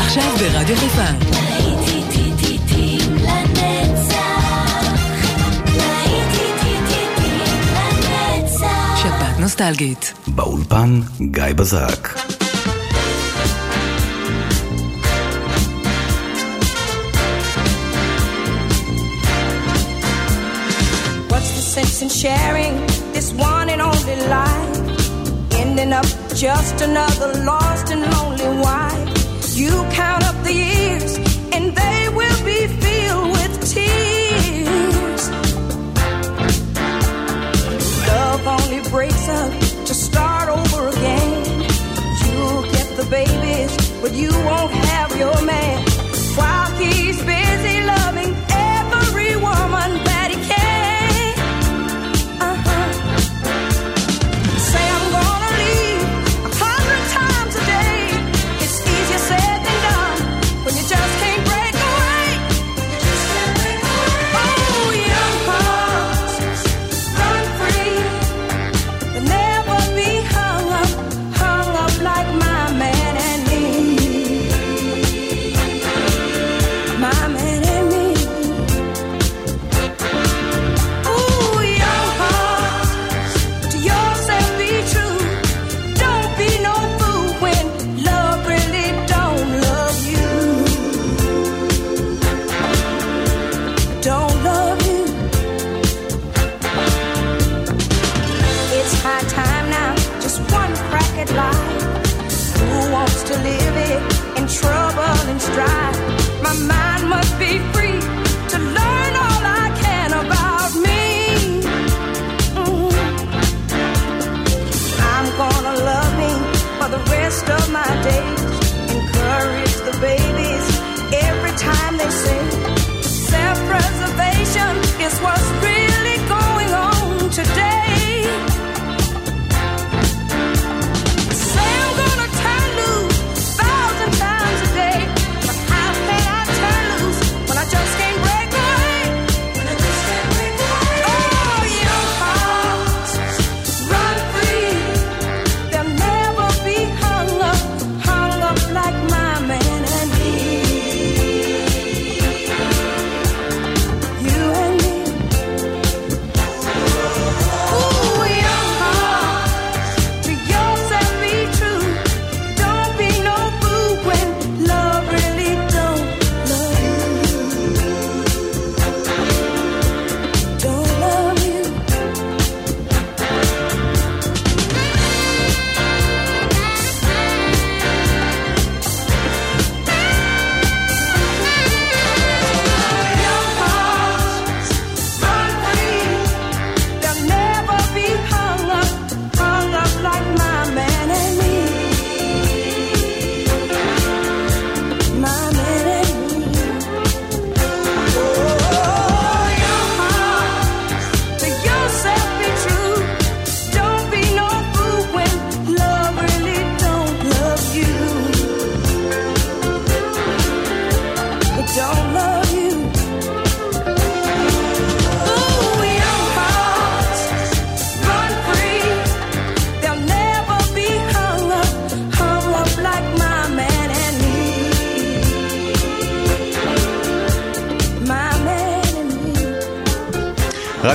עכשיו ברדיו חיפה. נוסטלגית. באולפן גיא בזק. What's the sense in sharing this one and only life? ending up just another lost and lonely wife. You count up the years, and they will be filled with tears. Love only breaks up to start over again. You'll get the babies, but you won't have your man.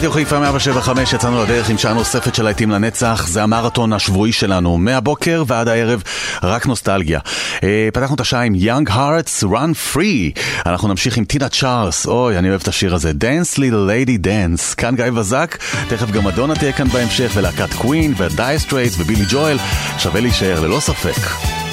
רדיו חיפה 175 יצאנו לדרך עם שעה נוספת של להיטים לנצח, זה המרתון השבועי שלנו, מהבוקר ועד הערב, רק נוסטלגיה. אה, פתחנו את השעה עם Young Hearts Run Free, אנחנו נמשיך עם טינה צ'ארס, אוי, אני אוהב את השיר הזה, Dance Little Lady Dance, כאן גיא בזק, תכף גם אדונה תהיה כאן בהמשך, ולהקת קווין, ודייסטרייטס ובילי ג'ואל, שווה להישאר ללא ספק.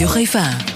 ברדיו חיפה.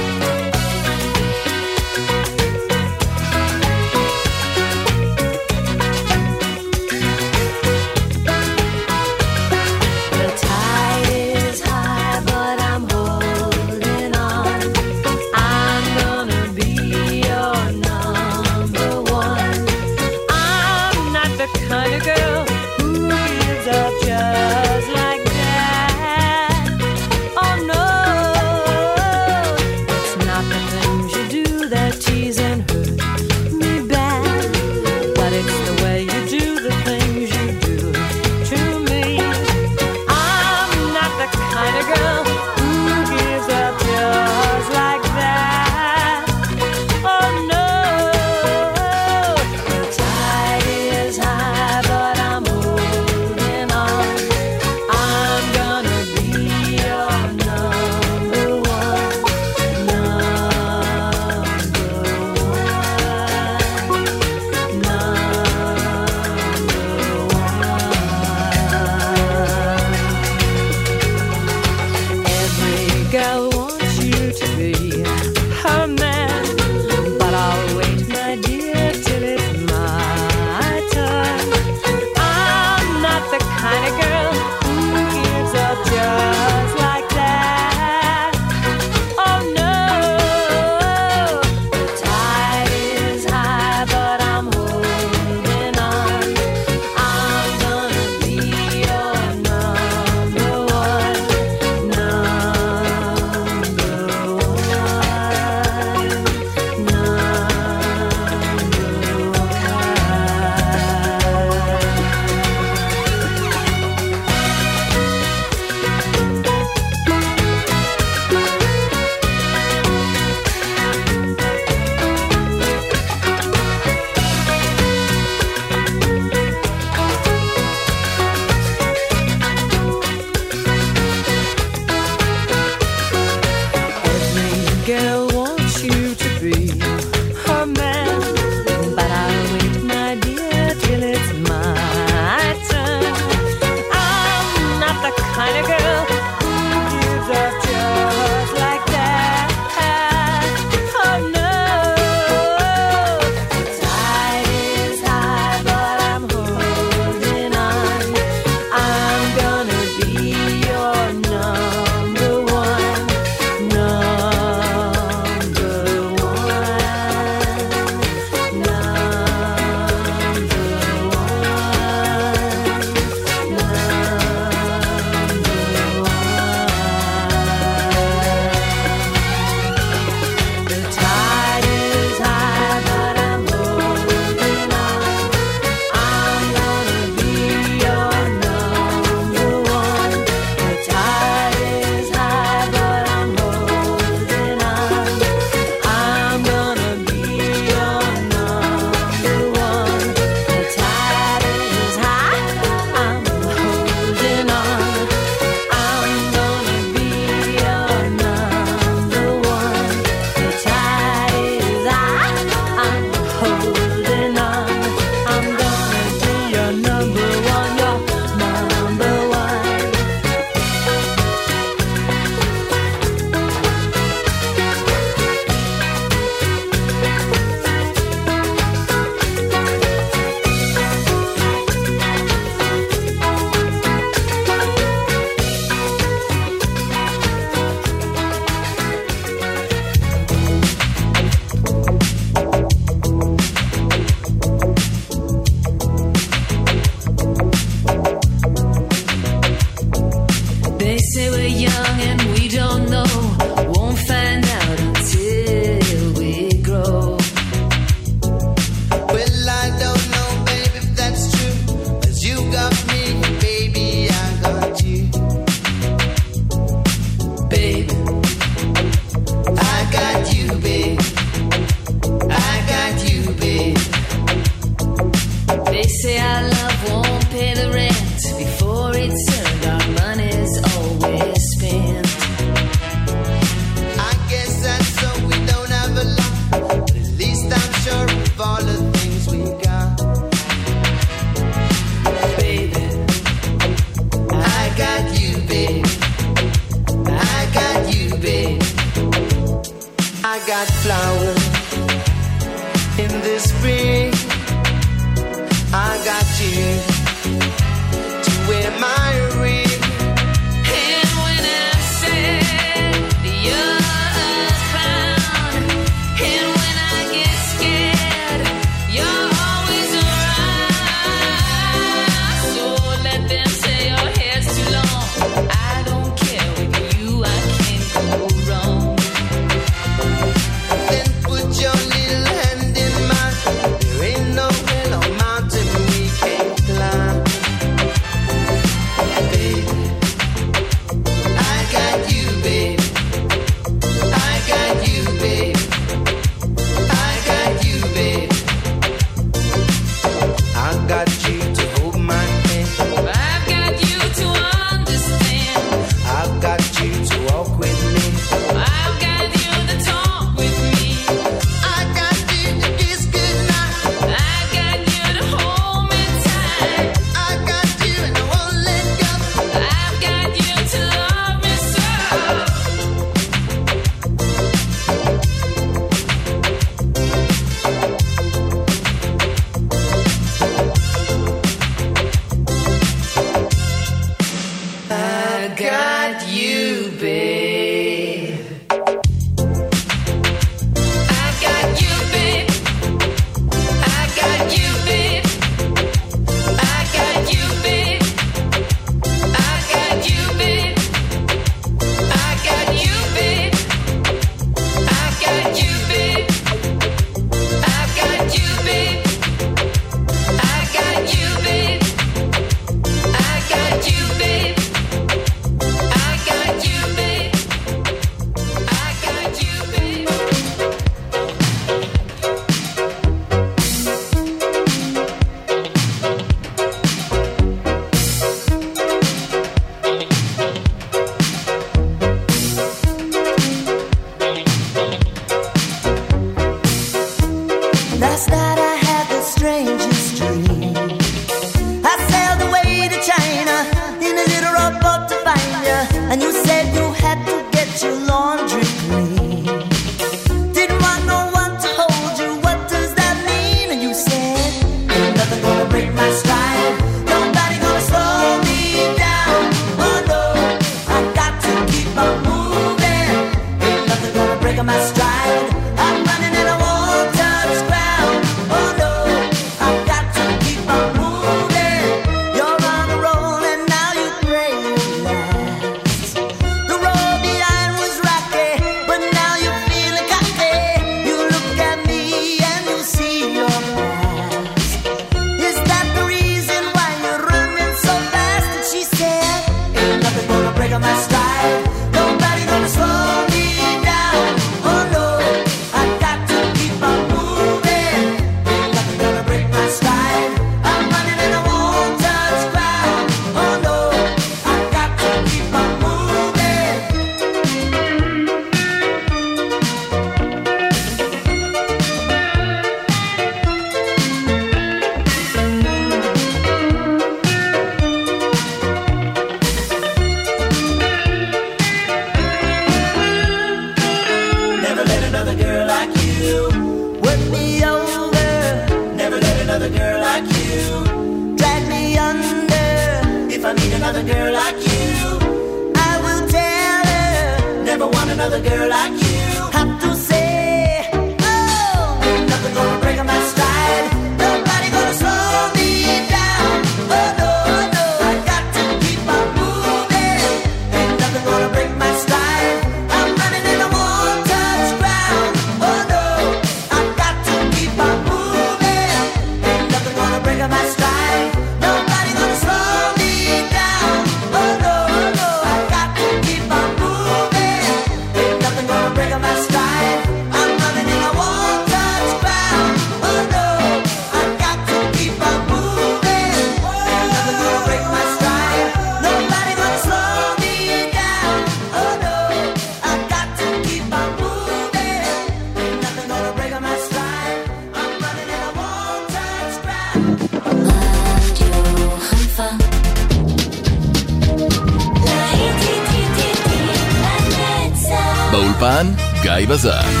What is that?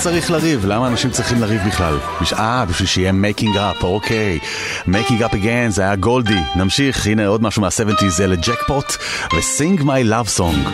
צריך לריב? למה אנשים צריכים לריב בכלל? אה, בשביל שיהיה מייקינג אפ, אוקיי. מייקינג אפ אגן, זה היה גולדי. נמשיך, הנה עוד משהו מה-70's, זה לג'קפוט, ו-Sing My Love Song.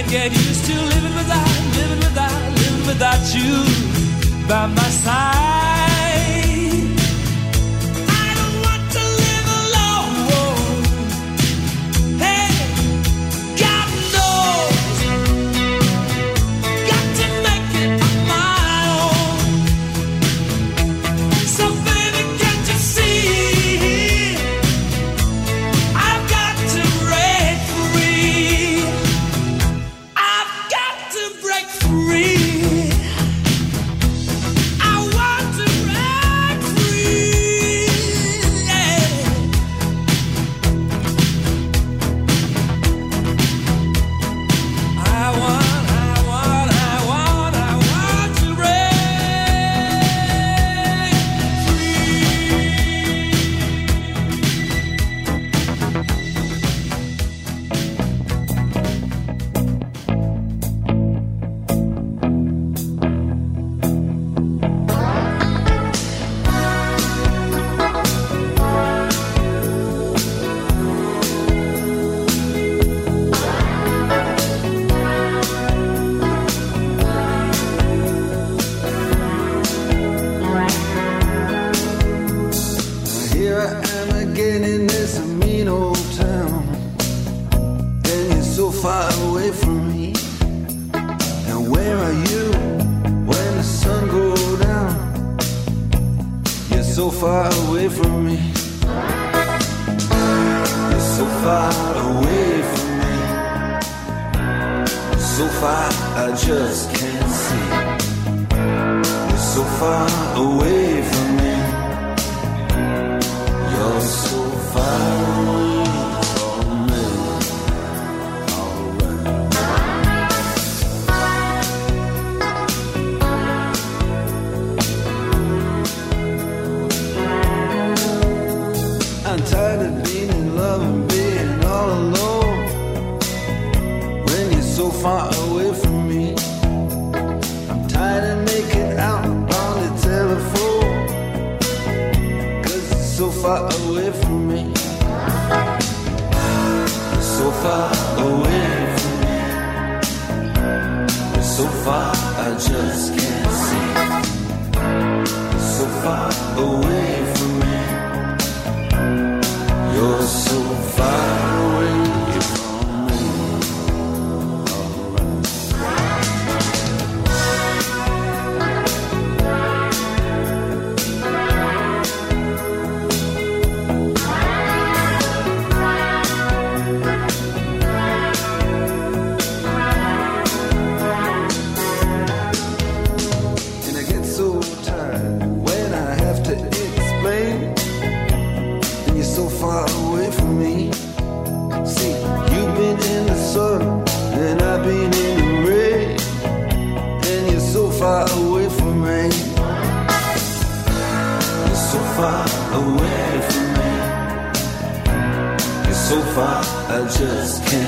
can't get used to living without, living without, living without you by my side. so far I just can't see. You're so far away from. far away from me. So far, I just can't see. So far away. I just can't.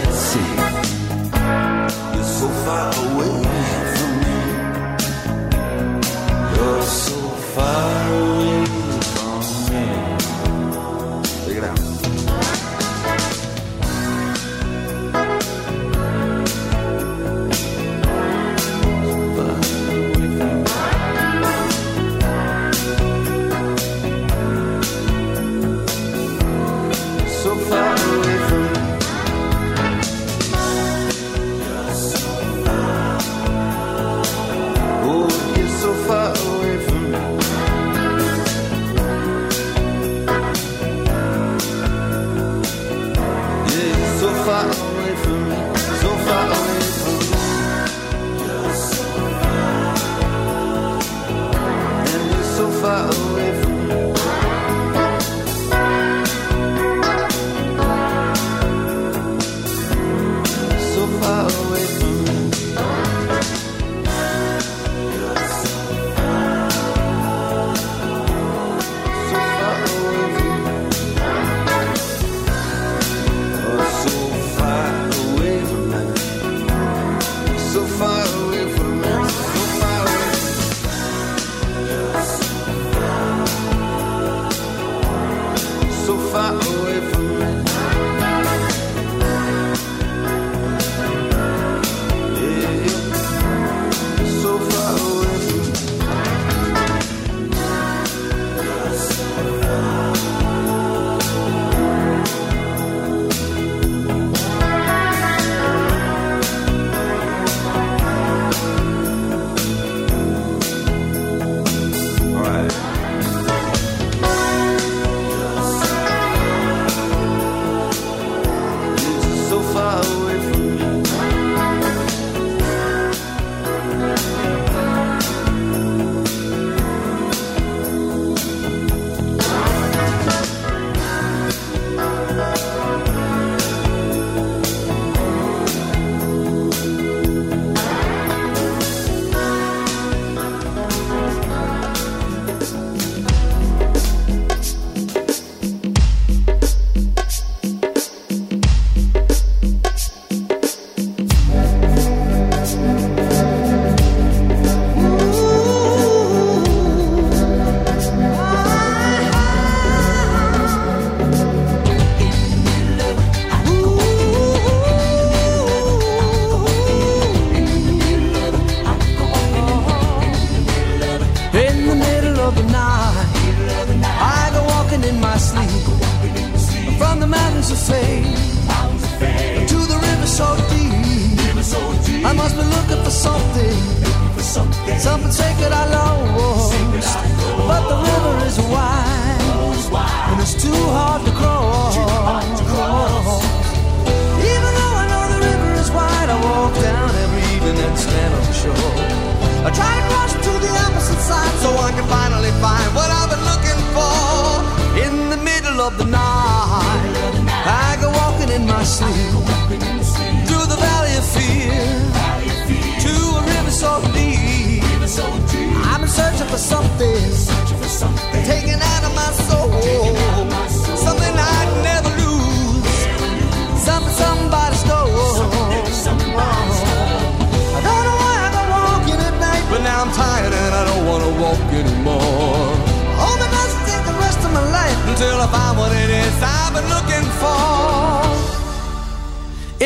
gonna find what it is I've been looking for.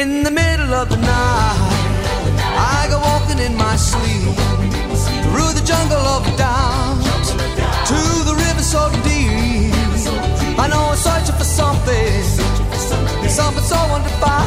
In the middle of the night, I go walking in my sleep through the jungle of doubt to the river so deep. I know I'm searching for something, something so undefined.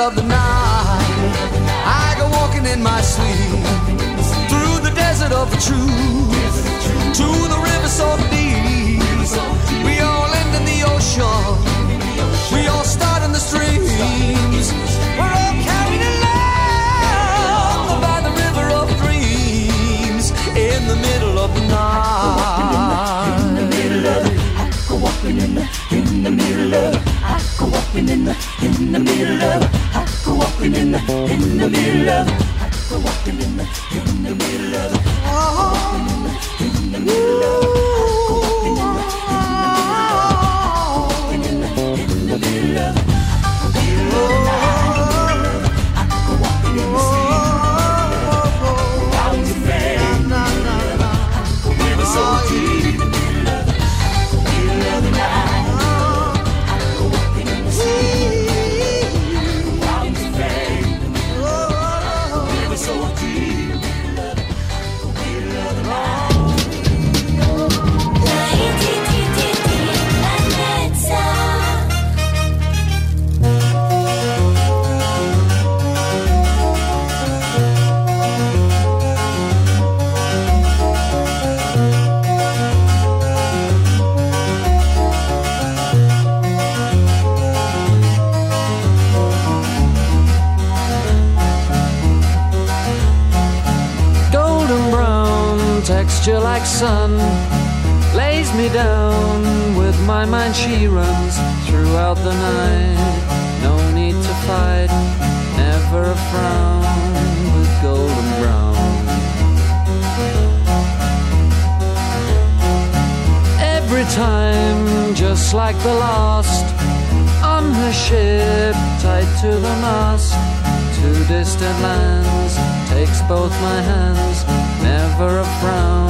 middle of the night. I go walking in my sleep through the desert of the truth to the river so deep. We all end in the ocean. Walking in the in the middle of I go walking in the in the middle of I go walking in the in the middle of oh, in the middle of walking sun lays me down with my mind. She runs throughout the night. No need to fight never a frown with golden brown. Every time just like the last on her ship tied to the mast to distant lands takes both my hands never a frown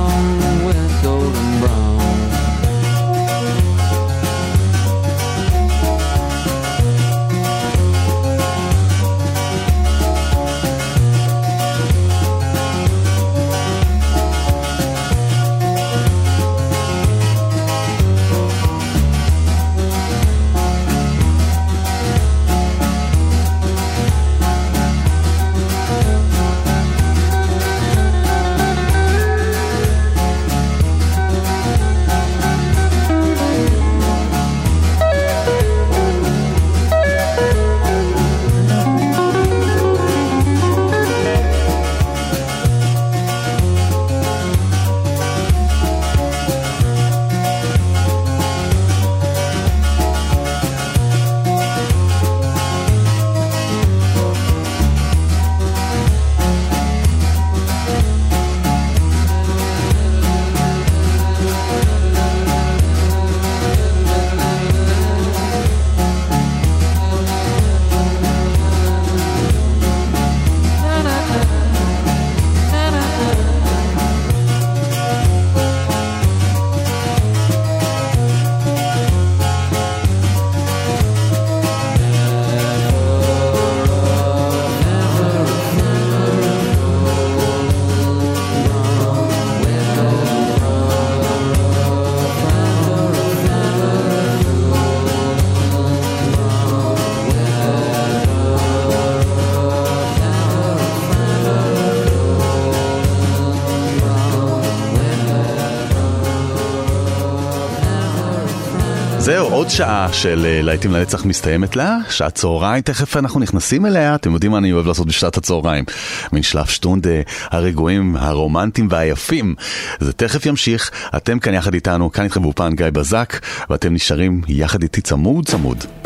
שעה של אה, להיטים לנצח מסתיימת לה, שעת צהריים, תכף אנחנו נכנסים אליה, אתם יודעים מה אני אוהב לעשות בשעת הצהריים? מין שלב שטונדה הרגועים, הרומנטיים והיפים. זה תכף ימשיך, אתם כאן יחד איתנו, כאן איתכם באופן גיא בזק, ואתם נשארים יחד איתי צמוד צמוד.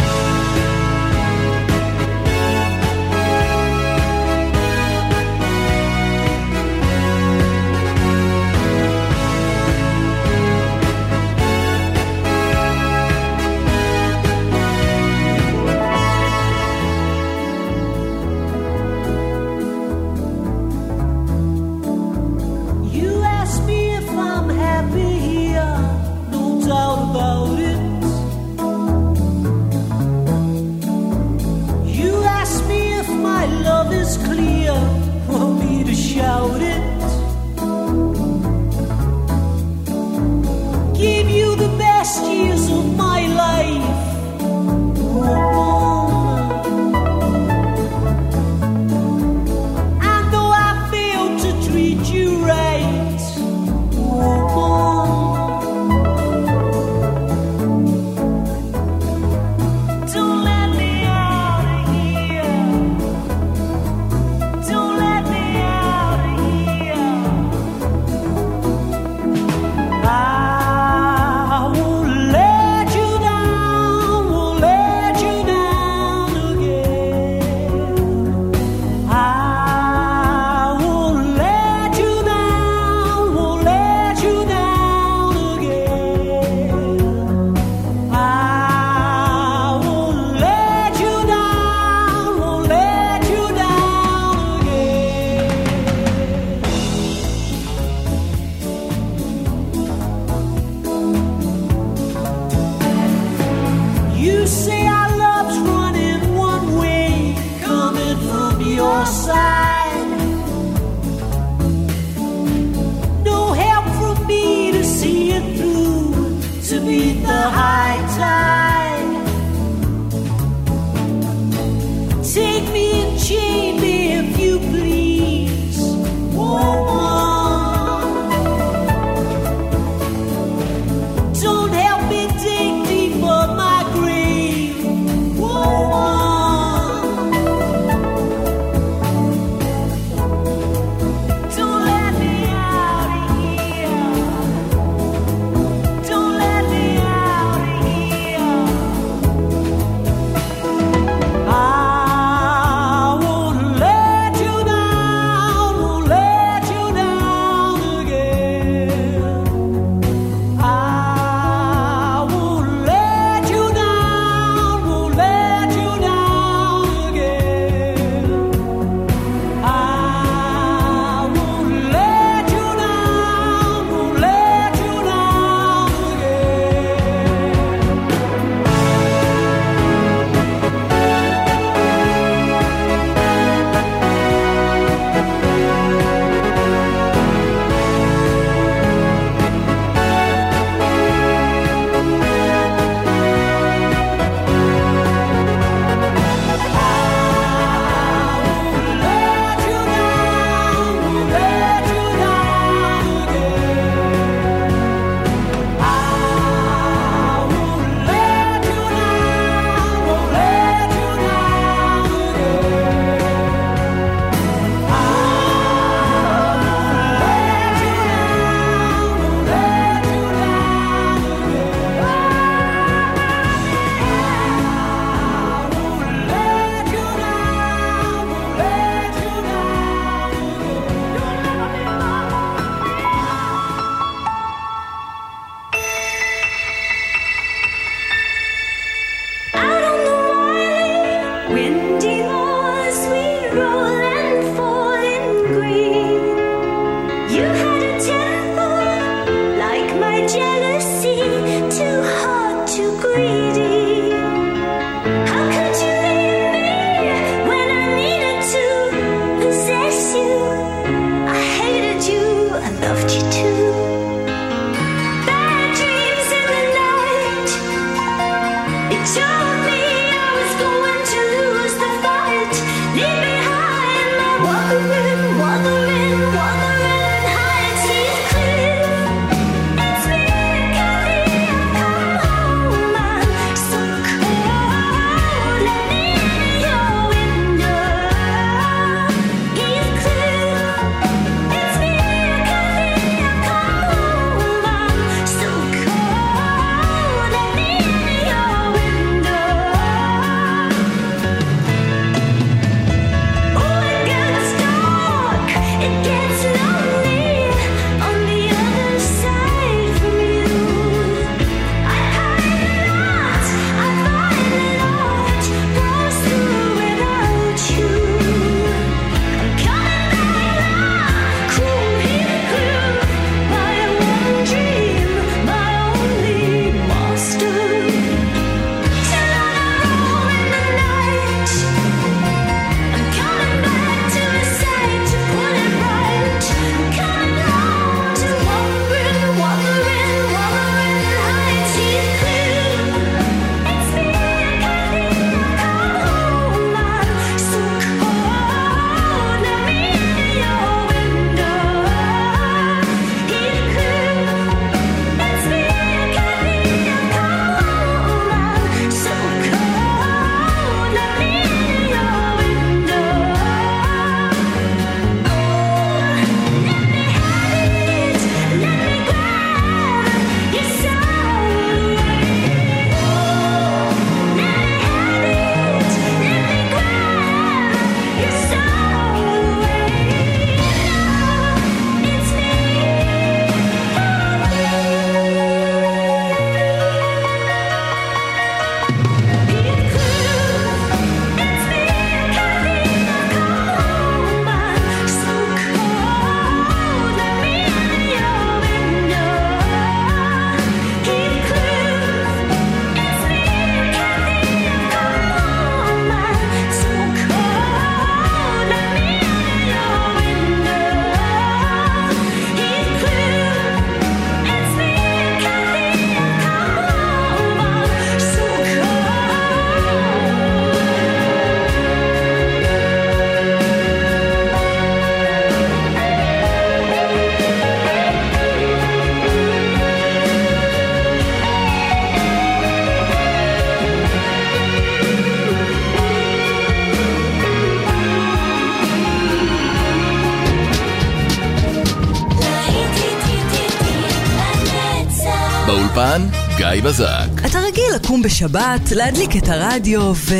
בזק. אתה רגיל לקום בשבת, להדליק את הרדיו ו...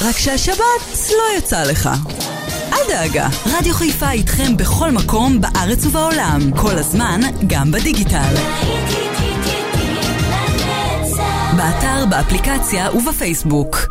רק שהשבת לא יצא לך. אל דאגה, רדיו חיפה איתכם בכל מקום בארץ ובעולם, כל הזמן, גם בדיגיטל. באתר, באפליקציה ובפייסבוק.